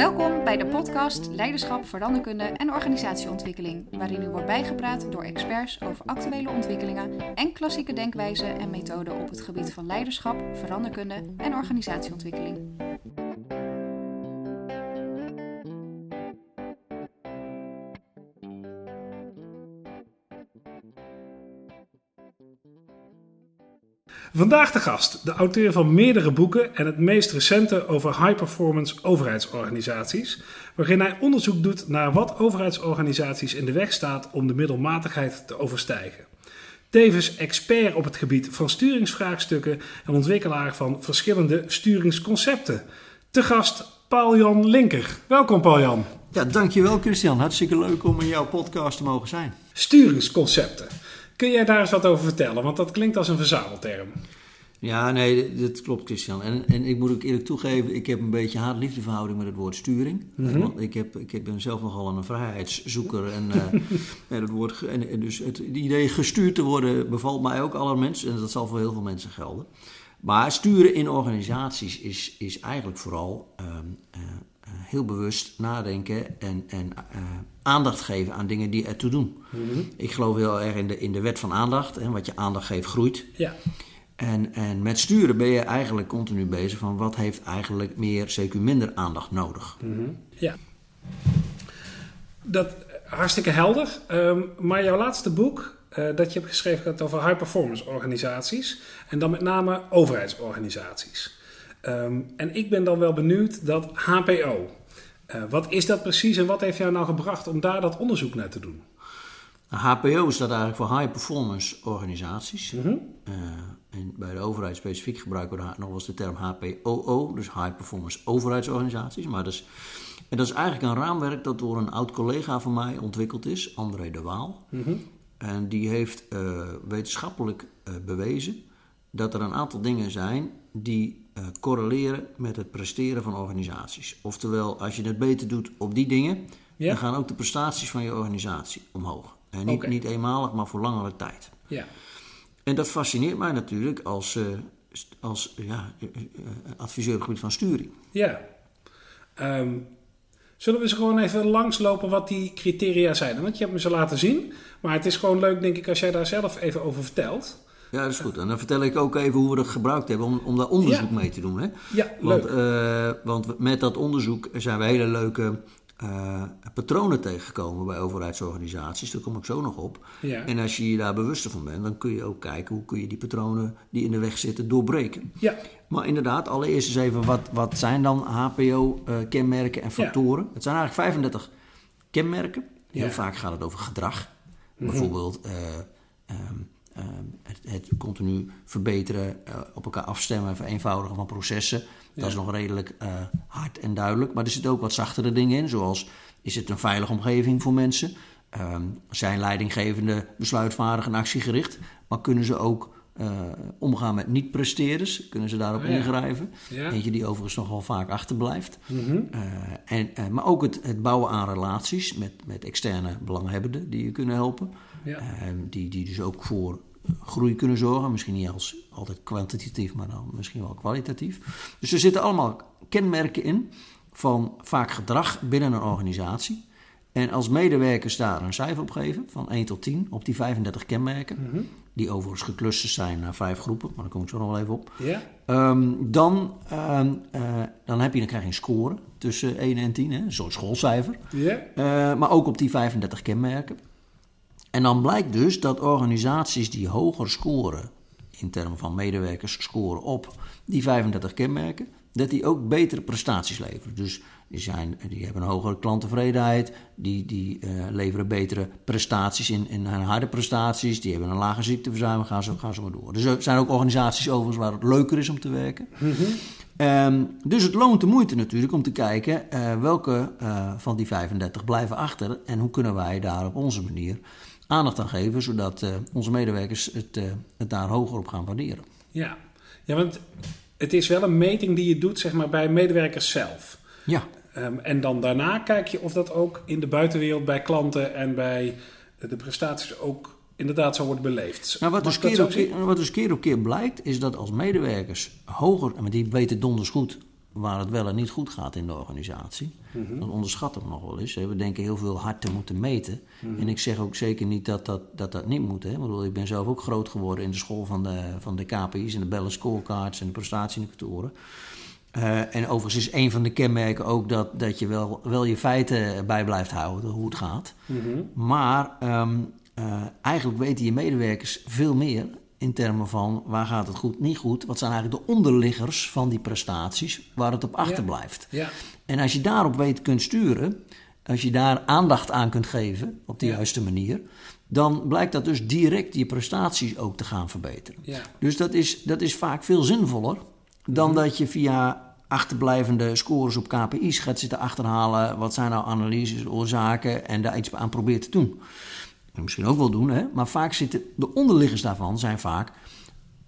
Welkom bij de podcast Leiderschap, Veranderkunde en Organisatieontwikkeling, waarin u wordt bijgepraat door experts over actuele ontwikkelingen en klassieke denkwijzen en methoden op het gebied van leiderschap, veranderkunde en organisatieontwikkeling. Vandaag de gast, de auteur van meerdere boeken en het meest recente over high-performance overheidsorganisaties, waarin hij onderzoek doet naar wat overheidsorganisaties in de weg staat om de middelmatigheid te overstijgen. Tevens expert op het gebied van sturingsvraagstukken en ontwikkelaar van verschillende sturingsconcepten. Te gast Paul-Jan Linker. Welkom Paul-Jan. Ja, dankjewel Christian. Hartstikke leuk om in jouw podcast te mogen zijn. Sturingsconcepten. Kun jij daar eens wat over vertellen? Want dat klinkt als een verzamelterm. Ja, nee, dat klopt Christian. En, en ik moet ook eerlijk toegeven, ik heb een beetje haat-liefdeverhouding met het woord sturing. Mhm. Want ik, heb, ik ben zelf nogal een vrijheidszoeker. En, en, het woord, en, en dus het, idee gestuurd te worden bevalt mij ook allerminst. En dat zal voor heel veel mensen gelden. Maar sturen in organisaties is, is eigenlijk vooral ehm, eh, eh, heel bewust nadenken en, en uh, aandacht geven aan dingen die ertoe doen. Mhm. Ik geloof heel erg in de, in de wet van aandacht. En wat je aandacht geeft, groeit. Ja. En, en met sturen ben je eigenlijk continu bezig van wat heeft eigenlijk meer, CQ minder aandacht nodig. Mhm. Ja. Dat hartstikke helder. Um, maar jouw laatste boek uh, dat je hebt geschreven gaat over high performance organisaties. En dan met name overheidsorganisaties. Um, en ik ben dan wel benieuwd dat HPO. Uh, wat is dat precies en wat heeft jou nou gebracht om daar dat onderzoek naar te doen? HPO staat eigenlijk voor High Performance Organisaties. Mhm. Uh, en bij de overheid specifiek gebruiken we nog wel eens de term HPOO, dus High Performance Overheidsorganisaties. Maar dat is, en dat is eigenlijk een raamwerk dat door een oud collega van mij ontwikkeld is, André de Waal. Mhm. En die heeft uh, wetenschappelijk bewezen dat er een aantal dingen zijn die correleren met het presteren van organisaties. Oftewel, als je het beter doet op die dingen, Ja. dan gaan ook de prestaties van je organisatie omhoog. En niet, Oké. niet eenmalig, maar voor langere tijd. Ja. En dat fascineert mij natuurlijk als, eh, als ja, eh, eh, adviseur op het gebied van sturing. Ja. Ehm, zullen we eens gewoon even langslopen wat die criteria zijn? Want je hebt me ze laten zien. Maar het is gewoon leuk, denk ik, als jij daar zelf even over vertelt. Ja, dat is goed. En dan vertel ik ook even hoe we dat gebruikt hebben om, om daar onderzoek Ja. mee te doen. Hè? Ja, Want, leuk. eh, want met dat onderzoek zijn we hele leuke eh, patronen tegengekomen bij overheidsorganisaties. Daar kom ik zo nog op. Ja. En als je je daar bewuster van bent, dan kun je ook kijken hoe kun je die patronen die in de weg zitten doorbreken. Ja. Maar inderdaad, allereerst eens even wat, wat zijn dan HPO-kenmerken en factoren? Het zijn eigenlijk 35 kenmerken. Heel vaak gaat het over gedrag. Bijvoorbeeld eh, ehm, ehm, het, het continu verbeteren, eh, op elkaar afstemmen, vereenvoudigen van processen. Dat is nog redelijk eh, hard en duidelijk. Maar er zitten ook wat zachtere dingen in, zoals is het een veilige omgeving voor mensen? Ehm, zijn leidinggevende besluitvaardig en actiegericht? Maar kunnen ze ook omgaan met niet-presteerders? Kunnen ze daarop Oh ja. Ja. Eentje die overigens nog wel vaak achterblijft. Eh, en, eh, maar ook het, het bouwen aan relaties met, met externe belanghebbenden die je kunnen helpen. Ja. Eh, die, die dus ook voor groei kunnen zorgen. Misschien niet als, altijd kwantitatief, maar dan misschien wel kwalitatief. Dus er zitten allemaal kenmerken in van vaak gedrag binnen een organisatie. En als medewerkers daar een cijfer op geven, van 1 tot 10, op die 35 kenmerken, die overigens geclusterd zijn naar vijf groepen, maar daar kom ik zo nog wel even op. Ehm, dan, ehm, eh, dan, heb je, dan krijg je een score tussen 1 en 10, hè, een soort schoolcijfer. Eh, maar ook op die 35 kenmerken. En dan blijkt dus dat organisaties die hoger scoren, in termen van medewerkers scoren op die 35 kenmerken, dat die ook betere prestaties leveren. Dus die, zijn, die hebben een hogere klanttevredenheid, die, die eh, leveren betere prestaties in, in hun harde prestaties, die hebben een lager ziekteverzuim, gaan zo, gaan zo maar door. Dus er zijn ook organisaties overigens waar het leuker is om te werken. Ehm, dus het loont de moeite natuurlijk om te kijken eh, welke eh, van die 35 blijven achter en hoe kunnen wij daar op onze manier aandacht aan geven, zodat onze medewerkers het, het daar hoger op gaan waarderen. Ja. ja, want het is wel een meting die je doet zeg maar, bij medewerkers zelf. Ja, Ehm, en dan daarna kijk je of dat ook in de buitenwereld bij klanten en bij de prestaties ook inderdaad zo wordt beleefd. nou, wat, dus keer op keer, wat dus keer op keer blijkt, is dat als medewerkers hoger, maar die weten donders goed waar het wel en niet goed gaat in de organisatie. Dan onderschatten we nog wel eens. We denken heel veel hard te moeten meten. En ik zeg ook zeker niet dat dat, dat, dat niet moet. Hè. Ik, bedoel, ik ben zelf ook groot geworden in de school van de, van de KPI's en de bellen scorecards en de prestatieindicatoren. Eh, en overigens is een van de kenmerken ook dat, dat je wel, wel je feiten bij blijft houden, hoe het gaat. Maar ehm, eh, eigenlijk weten je medewerkers veel meer in termen van waar gaat het goed, niet goed. Wat zijn eigenlijk de onderliggers van die prestaties waar het op achterblijft. Ja. En als je daarop weet kunt sturen, als je daar aandacht aan kunt geven op de Ja. juiste manier, dan blijkt dat dus direct je prestaties ook te gaan verbeteren. Dus dat is, dat is vaak veel zinvoller dan dat je via achterblijvende scores op KPI's gaat zitten achterhalen. Wat zijn nou analyses, oorzaken en daar iets aan probeert te doen. En misschien ook wel doen, hè? maar vaak zitten de onderliggers daarvan zijn vaak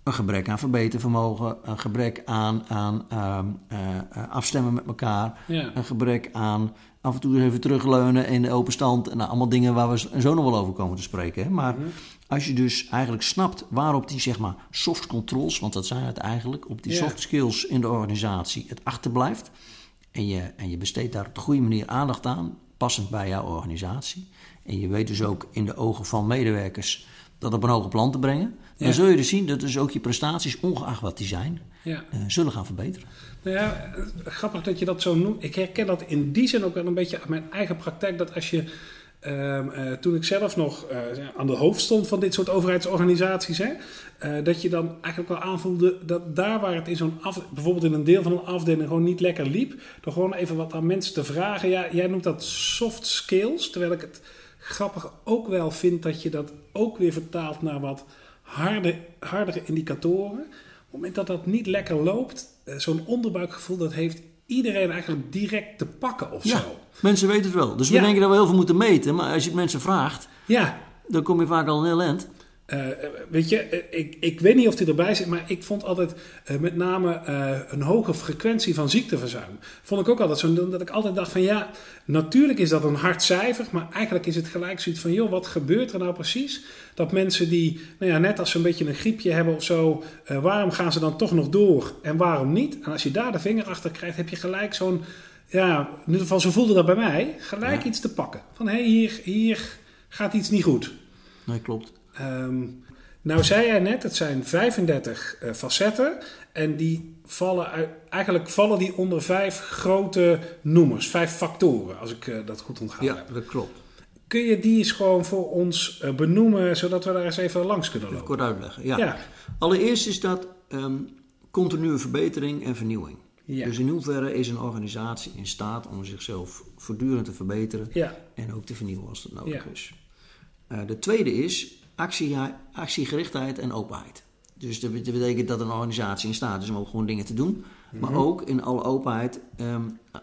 een gebrek aan verbetervermogen, een gebrek aan, aan ehm, eh, afstemmen met elkaar, Ja. een gebrek aan af en toe even terugleunen in de open stand. En nou, allemaal dingen waar we zo nog wel over komen te spreken. Hè? Maar als je dus eigenlijk snapt waarop die zeg maar soft controls, want dat zijn het eigenlijk, op die Ja. soft skills in de organisatie het achterblijft. En je, en je besteedt daar op de goede manier aandacht aan, passend bij jouw organisatie. En je weet dus ook in de ogen van medewerkers dat op een hoger plan te brengen. Dan Ja. zul je dus zien dat dus ook je prestaties, ongeacht wat die zijn, Ja. eh, zullen gaan verbeteren. Nou ja, eh, grappig dat je dat zo noemt. Ik herken dat in die zin ook wel een beetje uit mijn eigen praktijk. Dat als je, ehm, eh, toen ik zelf nog aan de hoofd stond van dit soort overheidsorganisaties, hè, dat je dan eigenlijk wel aanvoelde dat daar waar het in zo'n bijvoorbeeld in een deel van een afdeling gewoon niet lekker liep, door gewoon even wat aan mensen te vragen. Ja, jij noemt dat soft skills, terwijl ik het grappig ook wel vind dat je dat ook weer vertaalt naar wat harde, hardere indicatoren. Op het moment dat dat niet lekker loopt, eh, zo'n onderbuikgevoel, dat heeft iedereen eigenlijk direct te pakken of Ja, zo. mensen weten het wel. Dus we Ja. denken dat we heel veel moeten meten. Maar als je het mensen vraagt, Ja, dan kom je vaak al een heel eind. Eh, weet je, eh, ik, ik weet niet of die erbij zit, maar ik vond altijd eh, met name een hoge frequentie van ziekteverzuim. Vond ik ook altijd zo, dat ik altijd dacht van ja, natuurlijk is dat een hard cijfer, maar eigenlijk is het gelijk zoiets van joh, wat gebeurt er nou precies? Dat mensen die, nou ja, net als ze een beetje een griepje hebben of zo, waarom gaan ze dan toch nog door en waarom niet? En als je daar de vinger achter krijgt, heb je gelijk zo'n, ja, in ieder geval zo voelde dat bij mij, gelijk Ja. iets te pakken. Van hé, hey, hier, hier gaat iets niet goed. Nee, klopt. Ehm, nou zei jij net, het zijn 35 eh, facetten en die vallen uit, eigenlijk vallen die onder vijf grote noemers, vijf factoren, als ik eh, dat goed onthouden Ja, dat klopt. Kun je die eens gewoon voor ons eh, benoemen, zodat we daar eens even langs kunnen Even lopen? kort uitleggen. Ja. Ja. Allereerst is dat ehm, continue verbetering en vernieuwing. Ja. Dus in hoeverre is een organisatie in staat om zichzelf voortdurend te verbeteren Ja. en ook te vernieuwen als dat nodig is. De tweede is actie, actiegerichtheid en openheid. Dus dat bet- dat betekent dat een organisatie in staat is om ook gewoon dingen te doen. Maar ook in alle openheid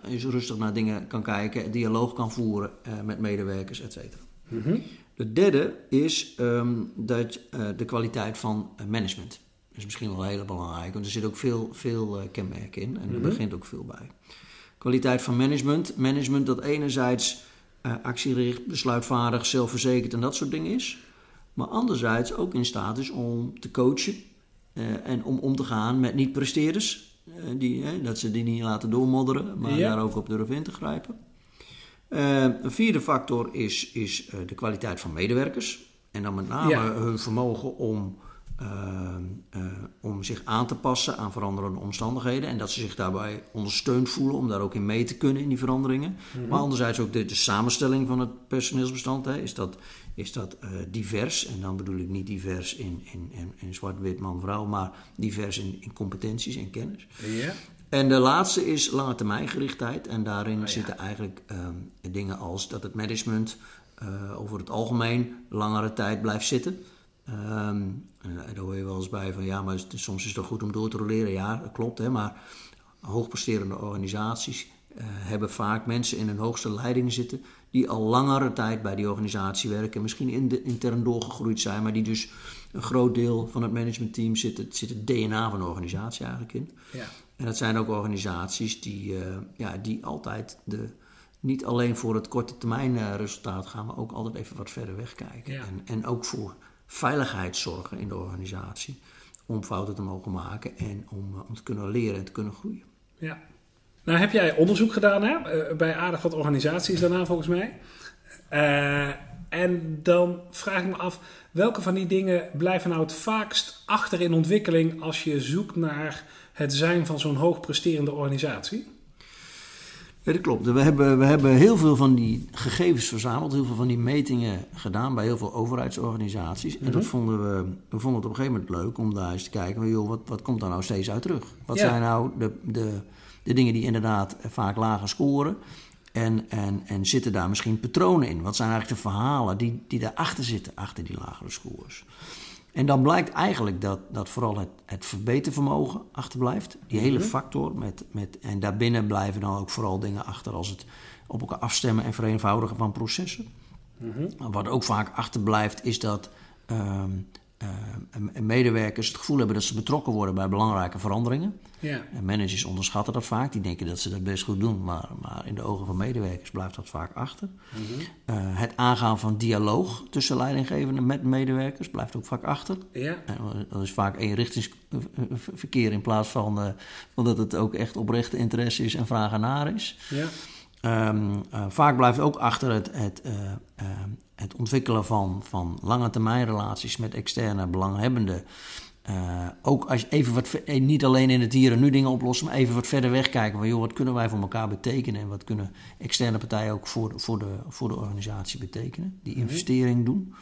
is rustig naar dingen kan kijken, dialoog kan voeren eh, met medewerkers, et cetera. Mhm. De derde is ehm, dat, eh, de kwaliteit van eh, management. Dat is misschien wel heel belangrijk, want er zit ook veel, veel eh, kenmerken in en er begint ook veel bij. Kwaliteit van management. Management dat enerzijds actiegericht, besluitvaardig, zelfverzekerd en dat soort dingen is. Maar anderzijds ook in staat is om te coachen eh, en om om te gaan met niet-presteerders. eh, die, dat ze die niet laten doormodderen, maar Ja. daar ook op durven in te grijpen. Eh, een vierde factor is, is de kwaliteit van medewerkers. En dan met name Ja. hun vermogen om, om zich aan te passen aan veranderende omstandigheden. En dat ze zich daarbij ondersteund voelen om daar ook in mee te kunnen in die veranderingen. Maar anderzijds ook de, de samenstelling van het personeelsbestand. Hè. Is dat, is dat eh, divers? En dan bedoel ik niet divers in, in, in, in zwart-wit man-vrouw, maar divers in, in competenties en kennis. En de laatste is lange termijngerichtheid. En daarin Oh ja. zitten eigenlijk ehm, dingen als dat het management eh, over het algemeen langere tijd blijft zitten. Ehm, en daar hoor je wel eens bij van ja, maar het is- soms is het goed om door te roleren. Ja, dat klopt. Hè, maar hoogpresterende organisaties eh, hebben vaak mensen in hun hoogste leidingen zitten die al langere tijd bij die organisatie werken, misschien in de, intern doorgegroeid zijn, maar die dus een groot deel van het managementteam zit, het, zit het DNA van de organisatie eigenlijk in. Ja. En dat zijn ook organisaties die, eh, ja, die altijd de, niet alleen voor het korte termijn eh, resultaat gaan, maar ook altijd even wat verder weg kijken. Ja. En, en ook voor veiligheid zorgen in de organisatie. Om fouten te mogen maken en om, eh, om te kunnen leren en te kunnen groeien. Ja. Nou heb jij onderzoek gedaan hè? eh, bij aardig wat organisaties daarna volgens mij. Eh, en dan vraag ik me af, welke van die dingen blijven nou het vaakst achter in ontwikkeling als je zoekt naar het zijn van zo'n hoogpresterende organisatie? Ja, dat klopt. We hebben, we hebben heel veel van die gegevens verzameld, heel veel van die metingen gedaan bij heel veel overheidsorganisaties. En dat vonden we, we vonden het op een gegeven moment leuk om daar eens te kijken, van, joh, wat, wat komt daar nou steeds uit terug? Wat Ja. zijn nou de, de, de dingen die inderdaad vaak lager scoren? En, en, en zitten daar misschien patronen in? Wat zijn eigenlijk de verhalen die, die daarachter zitten, achter die lagere scores? En dan blijkt eigenlijk dat, dat vooral het, het verbetervermogen achterblijft. Die hele factor. Met, met, en daarbinnen blijven dan ook vooral dingen achter als het op elkaar afstemmen en vereenvoudigen van processen. Wat ook vaak achterblijft is dat ehm, ehm, medewerkers het gevoel hebben dat ze betrokken worden bij belangrijke veranderingen. Ja. En managers onderschatten dat vaak. Die denken dat ze dat best goed doen. Maar, maar in de ogen van medewerkers blijft dat vaak achter. Eh, het aangaan van dialoog tussen leidinggevenden met medewerkers blijft ook vaak achter. Ja. Dat is vaak eenrichtingsverkeer in plaats van, van dat het ook echt oprechte interesse is en vragen naar is. Ja. Ehm, eh, vaak blijft ook achter het, het, eh, eh, het ontwikkelen van, van lange termijn relaties met externe belanghebbenden. Eh, ook als je even wat, eh, niet alleen in het hier en nu dingen oplossen, maar even wat verder weg kijken van joh, wat kunnen wij voor elkaar betekenen en wat kunnen externe partijen ook voor, de- voor, de, voor de organisatie betekenen, die investering doen.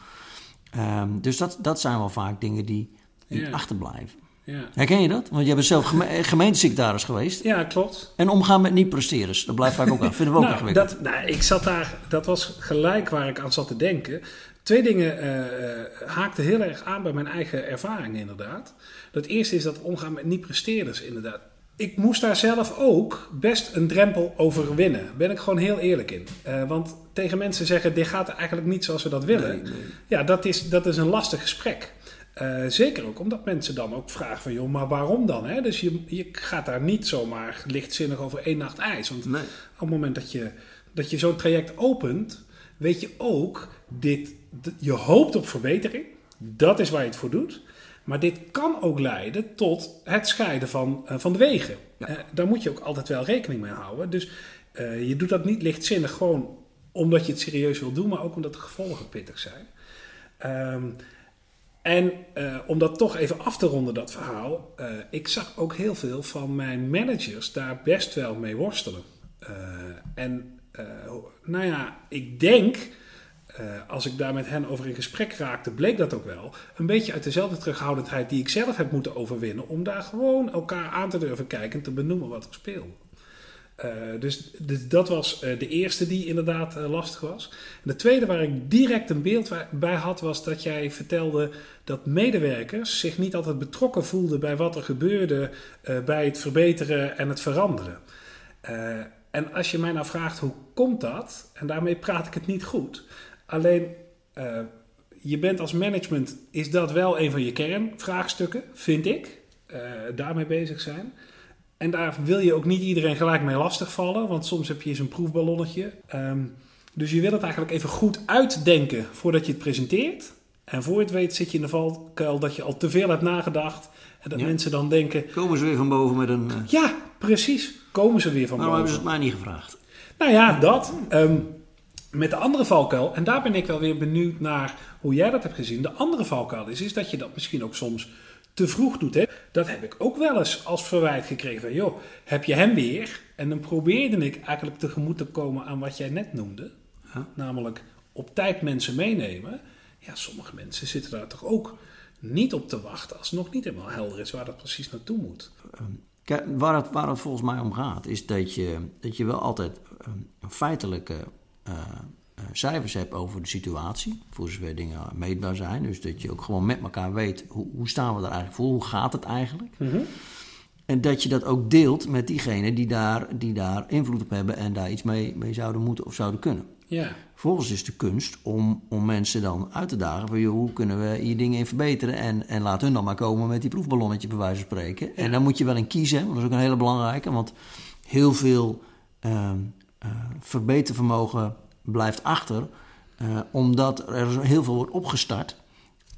Ehm, dus dat, dat zijn wel vaak dingen die, die Ja. achterblijven. Ja. Herken je dat? Want jij bent zelf geme- eh, gemeentesecretaris geweest. ja, klopt. En omgaan met niet-presteerders, dat blijft vaak ook aan. Vinden we ook nou, ingewikkeld. dat, nou, ik zat daar, dat was gelijk waar ik aan zat te denken. Twee dingen eh, haakten heel erg aan bij mijn eigen ervaring, inderdaad. Dat eerste is dat omgaan met niet-presteerders, inderdaad. Ik moest daar zelf ook best een drempel overwinnen. Daar ben ik gewoon heel eerlijk in. Want tegen mensen zeggen: dit gaat eigenlijk niet zoals we dat willen. Ja, dat is, dat is een lastig gesprek. Eh, zeker ook omdat mensen dan ook vragen van, joh, maar waarom dan? Hè? Dus je, je gaat daar niet zomaar lichtzinnig over één nacht ijs. Want Nee. op het moment dat je, dat je zo'n traject opent, weet je ook, dit, je hoopt op verbetering. Dat is waar je het voor doet. Maar dit kan ook leiden tot het scheiden van, eh, van de wegen. Eh, daar moet je ook altijd wel rekening mee houden. Dus je doet dat niet lichtzinnig gewoon omdat je het serieus wil doen, maar ook omdat de gevolgen pittig zijn. Ehm, en eh, om dat toch even af te ronden, dat verhaal. eh, ik zag ook heel veel van mijn managers daar best wel mee worstelen. Eh, en nou ja, ik denk, als ik daar met hen over in gesprek raakte, bleek dat ook wel. Een beetje uit dezelfde terughoudendheid die ik zelf heb moeten overwinnen. Om daar gewoon elkaar aan te durven kijken en te benoemen wat er speelde. Eh, dus, dus dat was eh, de eerste die inderdaad eh, lastig was. En de tweede waar ik direct een beeld bij had, was dat jij vertelde dat medewerkers zich niet altijd betrokken voelden bij wat er gebeurde bij het verbeteren en het veranderen. En als je mij nou vraagt hoe komt dat, en daarmee praat ik het niet goed. Alleen je bent als management, is dat wel een van je kernvraagstukken, vind ik. daarmee bezig zijn. En daar wil je ook niet iedereen gelijk mee lastigvallen, want soms heb je eens een proefballonnetje. Ehm, dus je wil het eigenlijk even goed uitdenken voordat je het presenteert. En voor je het weet zit je in de valkuil dat je al te veel hebt nagedacht. En dat Ja. mensen dan denken, Komen ze weer van boven met een... eh, ja, precies, komen ze weer van Waarom hebben ze boven. het mij niet gevraagd? Nou ja, dat. Ehm, met de andere valkuil, en daar ben ik wel weer benieuwd naar hoe jij dat hebt gezien. De andere valkuil is, is dat je dat misschien ook soms te vroeg doet. Hè? Dat heb ik ook wel eens als verwijt gekregen van, joh, heb je hem weer? En dan probeerde ik eigenlijk tegemoet te komen aan wat jij net noemde. Namelijk op tijd mensen meenemen. Ja, sommige mensen zitten daar toch ook niet op te wachten als het nog niet helemaal helder is waar dat precies naartoe moet. Kijk, waar het, waar het volgens mij om gaat, is dat je, dat je wel altijd eh, feitelijke eh, eh, cijfers hebt over de situatie. Voor zover dingen meetbaar zijn. Dus dat je ook gewoon met elkaar weet, hoe, hoe staan we er eigenlijk voor? Hoe gaat het eigenlijk? En dat je dat ook deelt met diegenen die daar, die daar invloed op hebben en daar iets mee, mee zouden moeten of zouden kunnen. Ja, Vervolgens is de kunst om, om mensen dan uit te dagen van joh, hoe kunnen we hier dingen in verbeteren en, en laat hun dan maar komen met die proefballonnetje bij wijze van spreken. En dan moet je wel in kiezen, want dat is ook een hele belangrijke, want heel veel ehm, eh, verbetervermogen blijft achter, eh, omdat er heel veel wordt opgestart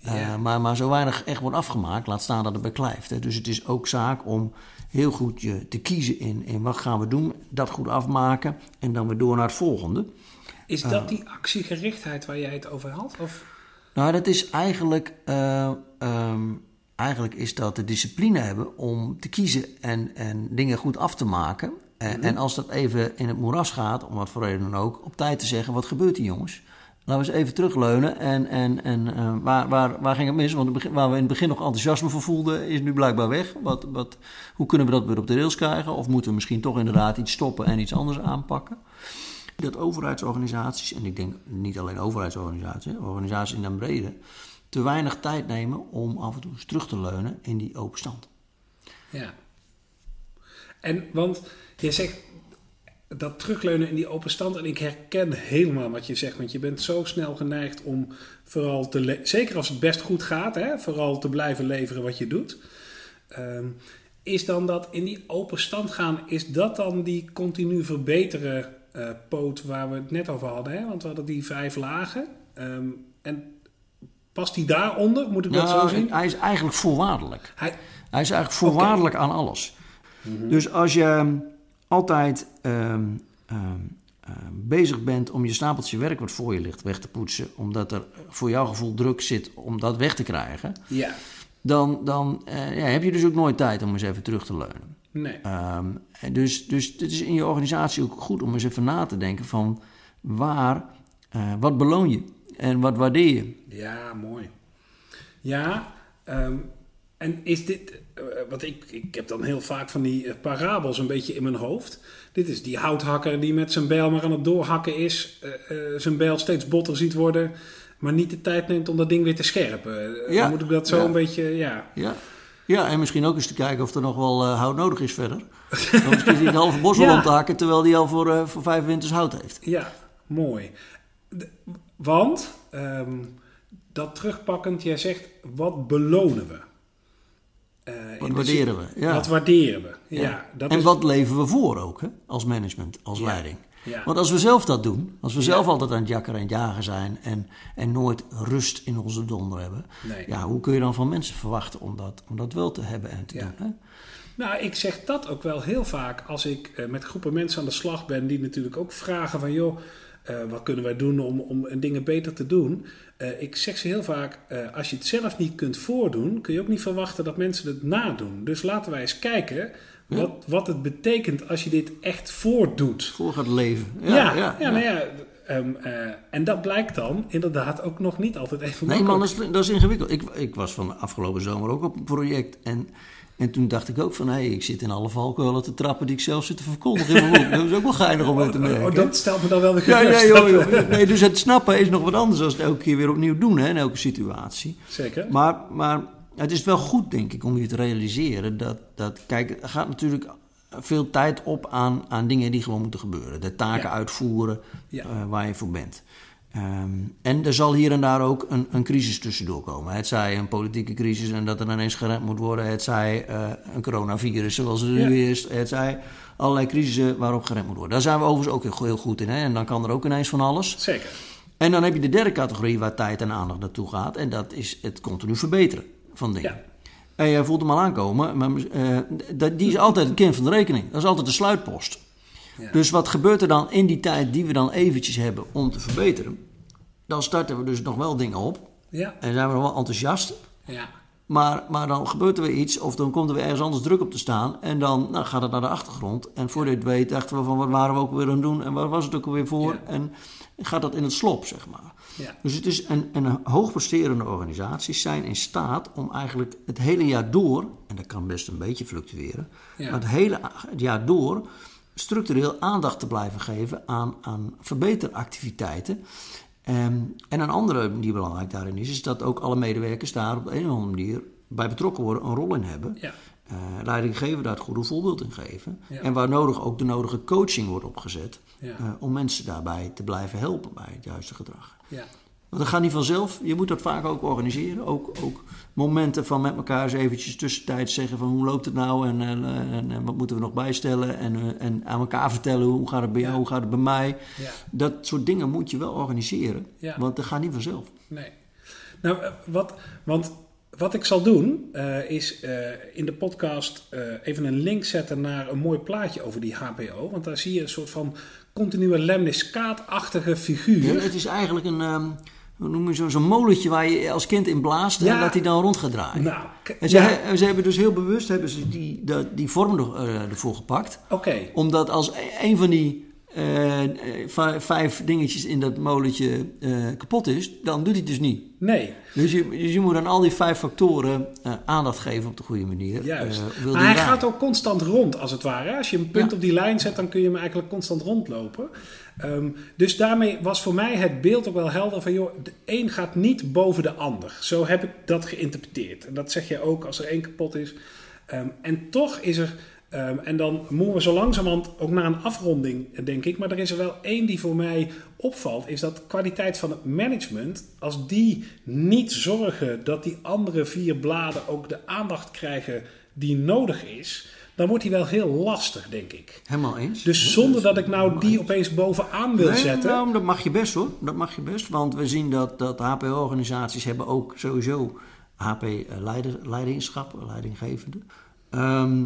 Eh, maar, maar zo weinig echt wordt afgemaakt, laat staan dat het beklijft. Hè. Dus het is ook zaak om heel goed je te kiezen in, in wat gaan we doen, dat goed afmaken en dan weer door naar het volgende. Is dat die actiegerichtheid waar jij het over had? Of? Nou, dat is eigenlijk, eh, ehm, eigenlijk is dat de discipline hebben om te kiezen en, en dingen goed af te maken. En, en als dat even in het moeras gaat, om wat voor reden dan ook, op tijd te zeggen, wat gebeurt hier jongens? Laten we eens even terugleunen en, en, en eh, waar, waar, waar ging het mis? Want waar we in het begin nog enthousiasme voor voelden, is nu blijkbaar weg. Wat, wat, hoe kunnen we dat weer op de rails krijgen? Of moeten we misschien toch inderdaad iets stoppen en iets anders aanpakken? dat overheidsorganisaties, en ik denk niet alleen overheidsorganisaties, organisaties in den brede, te weinig tijd nemen om af en toe eens terug te leunen in die open stand. Ja. En want je zegt dat terugleunen in die open stand. En ik herken helemaal wat je zegt. Want je bent zo snel geneigd om vooral te... Zeker als het best goed gaat. Hè, vooral te blijven leveren wat je doet. Ehm, is dan dat in die open stand gaan... Is dat dan die continu verbeteren eh, poot waar we het net over hadden? Hè? Want we hadden die vijf lagen. Ehm, en past die daaronder? Moet ik dat zo Nou, zien? hij is eigenlijk voorwaardelijk. Hij, Hij is eigenlijk voorwaardelijk aan alles. Dus als je altijd ehm, ehm, ehm, bezig bent om je stapeltje werk wat voor je ligt weg te poetsen, omdat er voor jouw gevoel druk zit om dat weg te krijgen, ja. dan, dan eh, ja, heb je dus ook nooit tijd om eens even terug te leunen. Nee. Dus, dus het is in je organisatie ook goed om eens even na te denken van waar, eh, wat beloon je en wat waardeer je? Ja, mooi. Ja, en is dit, eh, want ik, ik heb dan heel vaak van die eh, parabels een beetje in mijn hoofd. Dit is die houthakker die met zijn bijl maar aan het doorhakken is, eh, zijn bijl steeds botter ziet worden, maar niet de tijd neemt om dat ding weer te scherpen. Ja. Dan moet ik dat zo Ja. een beetje, ja. Ja. ja, en misschien ook eens te kijken of er nog wel hout nodig is verder. Dan misschien die het halve bos Ja. om te hakken, terwijl die al voor, voor vijf winters hout heeft. Ja, mooi. De- want, ehm, dat terugpakkend, jij zegt, wat belonen we? In Wat de waarderen zin- we? Ja. Wat waarderen we? Ja, dat en is, wat leveren we voor ook, hè? als management, als Ja. leiding. Want als we zelf dat doen, als we zelf altijd aan het jakkeren en het jagen zijn en, en nooit rust in onze donder hebben, Nee. ja, hoe kun je dan van mensen verwachten om dat, om dat wel te hebben en te doen? Hè? Nou, ik zeg dat ook wel heel vaak als ik eh, met groepen mensen aan de slag ben, die natuurlijk ook vragen van, joh, wat kunnen wij doen om, om dingen beter te doen? Eh, ik zeg ze heel vaak, eh, als je het zelf niet kunt voordoen, kun je ook niet verwachten dat mensen het nadoen. Dus laten wij eens kijken wat, wat het betekent als je dit echt voordoet. Voor gaat leven. Ja, ja, nou ja. ehm, eh, en dat blijkt dan inderdaad ook nog niet altijd even Nee, man, dat is, dat is ingewikkeld. Ik, ik was van de afgelopen zomer ook op een project. En, en toen dacht ik ook van, hé, ik zit in alle valkuilen te trappen die ik zelf zit te verkondigen in mijn boek. Dat is ook wel geinig om mee te merken. Oh, dat stelt me dan wel de ja, ja, joh, joh. Nee, dus het snappen is nog wat anders dan het elke keer weer opnieuw doen, hè, in elke situatie. Zeker. Maar, maar het is wel goed, denk ik, om je te realiseren dat, dat kijk, er gaat natuurlijk veel tijd op aan, aan dingen die gewoon moeten gebeuren. De taken Ja. uitvoeren Ja. eh, waar je voor bent. Ehm, en er zal hier en daar ook een, een crisis tussendoor komen. Het zij een politieke crisis en dat er ineens geremd moet worden. Het zij eh, een coronavirus zoals het nu is. Het zij allerlei crisissen waarop geremd moet worden. Daar zijn we overigens ook heel, heel goed in. Hè? En dan kan er ook ineens van alles. Zeker. En dan heb je de derde categorie waar tijd en aandacht naartoe gaat. En dat is het continu verbeteren van dingen. Ja. En je voelt hem al aankomen, maar eh, die is altijd het kind van de rekening. Dat is altijd de sluitpost. Ja. Dus wat gebeurt er dan in die tijd die we dan eventjes hebben om te verbeteren? Dan starten we dus nog wel dingen op. Ja. En zijn we nog wel enthousiast. Ja. Maar, maar dan gebeurt er weer iets, of dan komt er weer ergens anders druk op te staan. En dan nou, gaat het naar de achtergrond. En voor het weet, dachten we van wat waren we ook weer aan het doen en waar was het ook alweer voor? Ja. En gaat dat in het slop, zeg maar. Ja. Dus het is een, een hoogpresterende organisaties zijn in staat om eigenlijk het hele jaar door, en dat kan best een beetje fluctueren, Ja. maar het hele jaar door structureel aandacht te blijven geven aan, aan verbeteractiviteiten. Ehm, en een andere die belangrijk daarin is, is dat ook alle medewerkers daar op de een of andere manier bij betrokken worden, een rol in hebben. Ja. Eh, leidinggeven daar het goede voorbeeld in geven. Ja. En waar nodig ook de nodige coaching wordt opgezet. Ja. eh, om mensen daarbij te blijven helpen bij het juiste gedrag. Ja. Want dat gaat niet vanzelf. Je moet dat vaak ook organiseren. Ook, ook momenten van met elkaar eens eventjes tussentijds zeggen van hoe loopt het nou en, en, en, en wat moeten we nog bijstellen. En, eh, en aan elkaar vertellen hoe gaat het bij jou, Ja. hoe gaat het bij mij. Ja. Dat soort dingen moet je wel organiseren. Ja. Want dat gaat niet vanzelf. Nee. Nou, eh, wat, want wat ik zal doen, eh, is eh, in de podcast eh, even een link zetten naar een mooi plaatje over die HPO. Want daar zie je een soort van continue lemniscaat-achtige figuur. Het is eigenlijk een, ehm, hoe noem je zo- zo'n molentje waar je als kind in blaast Ja. en dat hij dan rond gaat draaien. Nou, En ze, ja, he- ze hebben dus heel bewust hebben ze die, dat, die vorm er, eh, ervoor gepakt. oké. Omdat als e- een van die eh, eh, vij- vijf dingetjes in dat molentje eh, kapot is, dan doet hij het dus niet. Nee, Dus je, dus je moet aan al die vijf factoren aandacht geven op de goede manier. juist. Maar hij gaat ook constant rond, als het ware. Als je een punt Ja. op die lijn zet, dan kun je hem eigenlijk constant rondlopen. Ehm, dus daarmee was voor mij het beeld ook wel helder van... joh, de een gaat niet boven de ander. Zo heb ik dat geïnterpreteerd. En dat zeg je ook als er één kapot is. Ehm, en toch is er... ehm, en dan moeten we zo langzamerhand ook naar een afronding, denk ik. Maar er is er wel één die voor mij opvalt. Is dat kwaliteit van het management... als die niet zorgen dat die andere vier bladen ook de aandacht krijgen die nodig is... dan wordt die wel heel lastig, denk ik. Helemaal eens. Dus zonder dat ik nou die opeens bovenaan wil Nee, zetten. Nou, dat mag je best hoor. Dat mag je best. Want we zien dat, dat HP-organisaties hebben ook sowieso HP-leiderschap, leidinggevende. Ehm,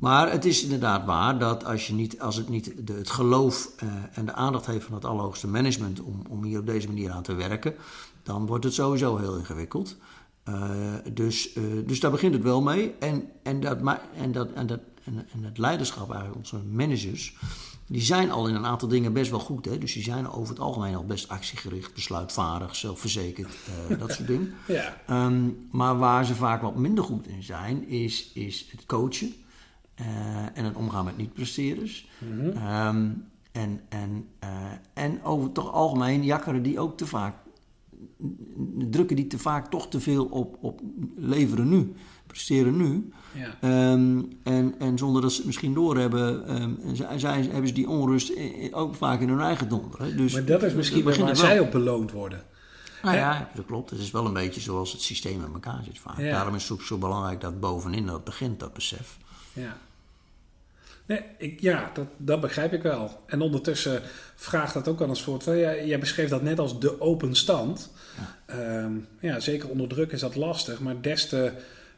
maar het is inderdaad waar dat als, je niet, als het niet de, het geloof eh, en de aandacht heeft van het allerhoogste management om, om hier op deze manier aan te werken, dan wordt het sowieso heel ingewikkeld. Eh, dus, eh, dus daar begint het wel mee. En, en, dat, en, dat, en, dat, en, en het leiderschap, eigenlijk onze managers, die zijn al in een aantal dingen best wel goed. Hè? Dus die zijn over het algemeen al best actiegericht, besluitvaardig, zelfverzekerd, dat soort dingen. Ja, Ehm, maar waar ze vaak wat minder goed in zijn, is, is het coachen eh, en het omgaan met niet-presterers. Ehm, en, en, eh, en over het algemeen jakkeren die ook te vaak, drukken die te vaak toch te veel op, op leveren nu, presteren nu. ja. Ehm, en, en zonder dat ze het misschien doorhebben, ehm, zij, zij, hebben ze die onrust ook vaak in hun eigen donder. Hè? Dus Maar dat is misschien waar zij op beloond worden. Nou ja, dat klopt. Het is wel een beetje zoals het systeem in elkaar zit vaak. Ja. Daarom is het ook zo belangrijk dat bovenin dat begint, dat besef. Ja, nee, ik, ja dat, dat begrijp ik wel. En ondertussen vraagt dat ook wel een soort van... Ja, jij beschreef dat net als de open stand. Ja. ja, zeker onder druk is dat lastig. Maar des te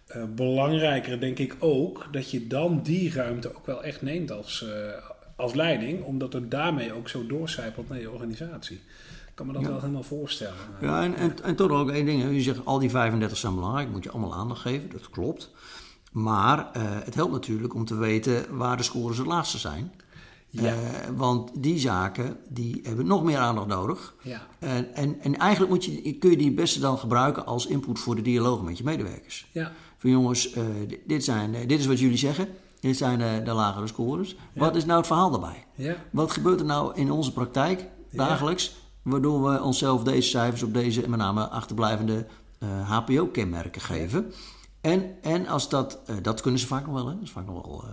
eh, belangrijker denk ik ook... dat je dan die ruimte ook wel echt neemt als, eh, als leiding. Omdat het daarmee ook zo doorcijpelt naar je organisatie. Ik kan me dat wel helemaal voorstellen. Ja, en, en, en toch ook één ding. Je zegt al die 35 zijn belangrijk, moet je allemaal aandacht geven. Dat klopt. Maar eh, het helpt natuurlijk om te weten waar de scores het laagste zijn. Ja. Eh, want die zaken die hebben nog meer aandacht nodig. Ja. En, en, en eigenlijk moet je, kun je die het beste dan gebruiken als input voor de dialoog met je medewerkers. Ja, Van jongens, eh, dit, zijn, dit is wat jullie zeggen. Dit zijn de, de lagere scores. Wat is nou het verhaal daarbij? ja, Wat gebeurt er nou in onze praktijk dagelijks, waardoor we onszelf deze cijfers op deze met name achterblijvende HPO-kenmerken geven? En, en als dat, eh, dat kunnen ze vaak nog wel, hè? Dat is vaak nog wel, eh,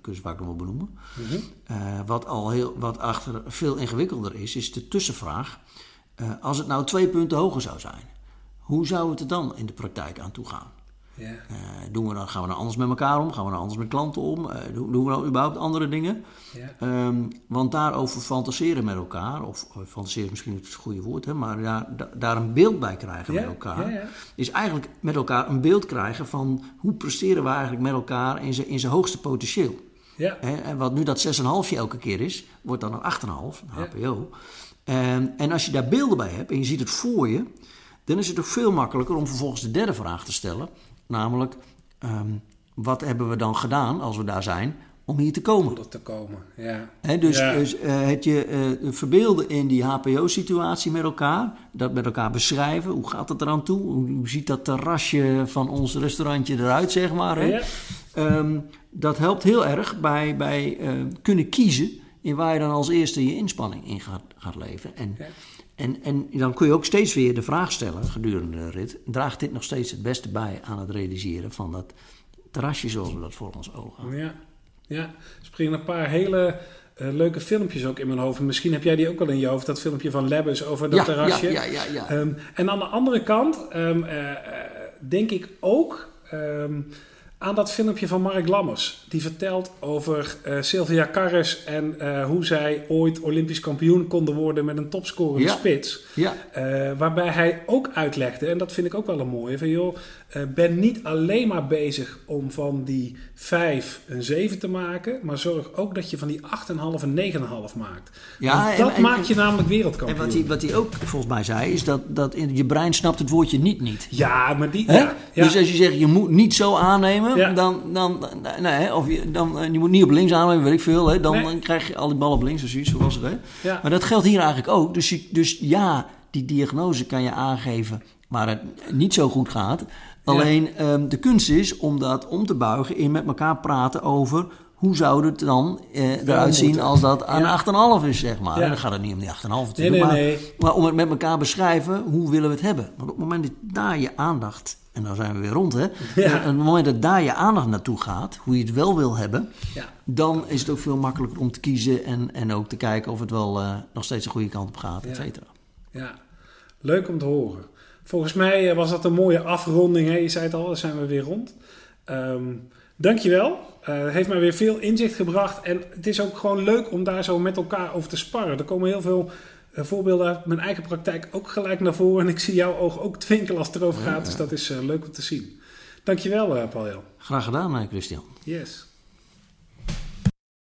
kunnen ze vaak nog wel benoemen. Eh, wat al heel, wat achter veel ingewikkelder is, is de tussenvraag. Als het nou twee punten hoger zou zijn, hoe zou het er dan in de praktijk aan toe gaan? Eh, doen we dan, gaan we dan anders met elkaar om? Gaan we dan anders met klanten om? Eh, doen, we dan überhaupt andere dingen? Ja. Ehm, want daarover fantaseren met elkaar, of fantaseren is misschien niet het goede woord, hè, maar daar, da- daar een beeld bij krijgen met elkaar, is eigenlijk met elkaar een beeld krijgen van hoe presteren we eigenlijk met elkaar in zijn in zijn hoogste potentieel. Hè, en wat nu dat 6,5 elke keer is, wordt dan een 8,5, een HPO. En, en als je daar beelden bij hebt en je ziet het voor je, dan is het ook veel makkelijker om vervolgens de derde vraag te stellen. Namelijk, ehm, wat hebben we dan gedaan als we daar zijn om hier te komen? Om er te komen. Ja. Dus Ja. dus, eh, het je eh, verbeelden in die HPO-situatie met elkaar, dat met elkaar beschrijven. Hoe gaat het eraan toe? Hoe, ziet dat terrasje van ons restaurantje eruit, zeg maar? Hè? Ja. Ehm, dat helpt heel erg bij, bij eh, kunnen kiezen in waar je dan als eerste je inspanning in gaat, gaat leveren. En, Ja. En, en dan kun je ook steeds weer de vraag stellen gedurende de rit: draagt dit nog steeds het beste bij aan het realiseren van dat terrasje zoals we dat voor ons ogen? Ja, ja. Er springen een paar hele eh, leuke filmpjes ook in mijn hoofd. Misschien heb jij die ook wel in je hoofd, dat filmpje van Lebbes over dat Ja, terrasje. ja, ja, ja, ja. Ehm, en aan de andere kant ehm, eh, eh, denk ik ook ehm, aan dat filmpje van Mark Lammers. Die vertelt over uh, Sylvia Carres en uh, hoe zij ooit Olympisch kampioen konden worden met een topscorende Ja. spits. Ja, Uh, waarbij hij ook uitlegde, en dat vind ik ook wel een mooie, van joh, ben niet alleen maar bezig om van die 5 een 7 te maken, maar zorg ook dat je van die 8,5 een 9,5 maakt. Ja, en- dat en- maakt je namelijk en wereldkampioen. wat hij, wat hij ook volgens mij zei, is dat, dat in, je brein snapt het woordje niet niet. Ja, maar die... Ja, ja. Dus als je zegt, je moet niet zo aannemen, Ja. dan, dan, nee, of je, dan, eh, je moet niet op links aannemen, weet ik veel, hè, dan, Nee. dan krijg je al die ballen op links, of zoiets, zo was het. Hè? Maar dat geldt hier eigenlijk ook. Dus, dus ja, die diagnose kan je aangeven waar het niet zo goed gaat. Alleen ehm, de kunst is om dat om te buigen in met elkaar praten over hoe zou het dan eh, eruit zien als dat aan Ja. 8,5 is, zeg maar. Ja. Dan gaat het niet om die 8,5 Nee, natuurlijk, nee, maar, nee. maar om het met elkaar beschrijven, hoe willen we het hebben? Want op het moment dat daar je aandacht, en dan zijn we weer rond hè, Ja. op het moment dat daar je aandacht naartoe gaat, hoe je het wel wil hebben, dan is het ook veel makkelijker om te kiezen en, en ook te kijken of het wel eh, nog steeds de goede kant op gaat, et cetera. Ja, leuk om te horen. Volgens mij eh, was dat een mooie afronding. Hè? Je zei het al, dan zijn we weer rond. Ehm dankjewel. Het heeft mij weer veel inzicht gebracht. En het is ook gewoon leuk om daar zo met elkaar over te sparren. Er komen heel veel eh, voorbeelden uit mijn eigen praktijk ook gelijk naar voren. En ik zie jouw oog ook twinkelen als het erover gaat. Dus dat is leuk om te zien. Dankjewel, eh Paul. Graag gedaan, Christian. Yes.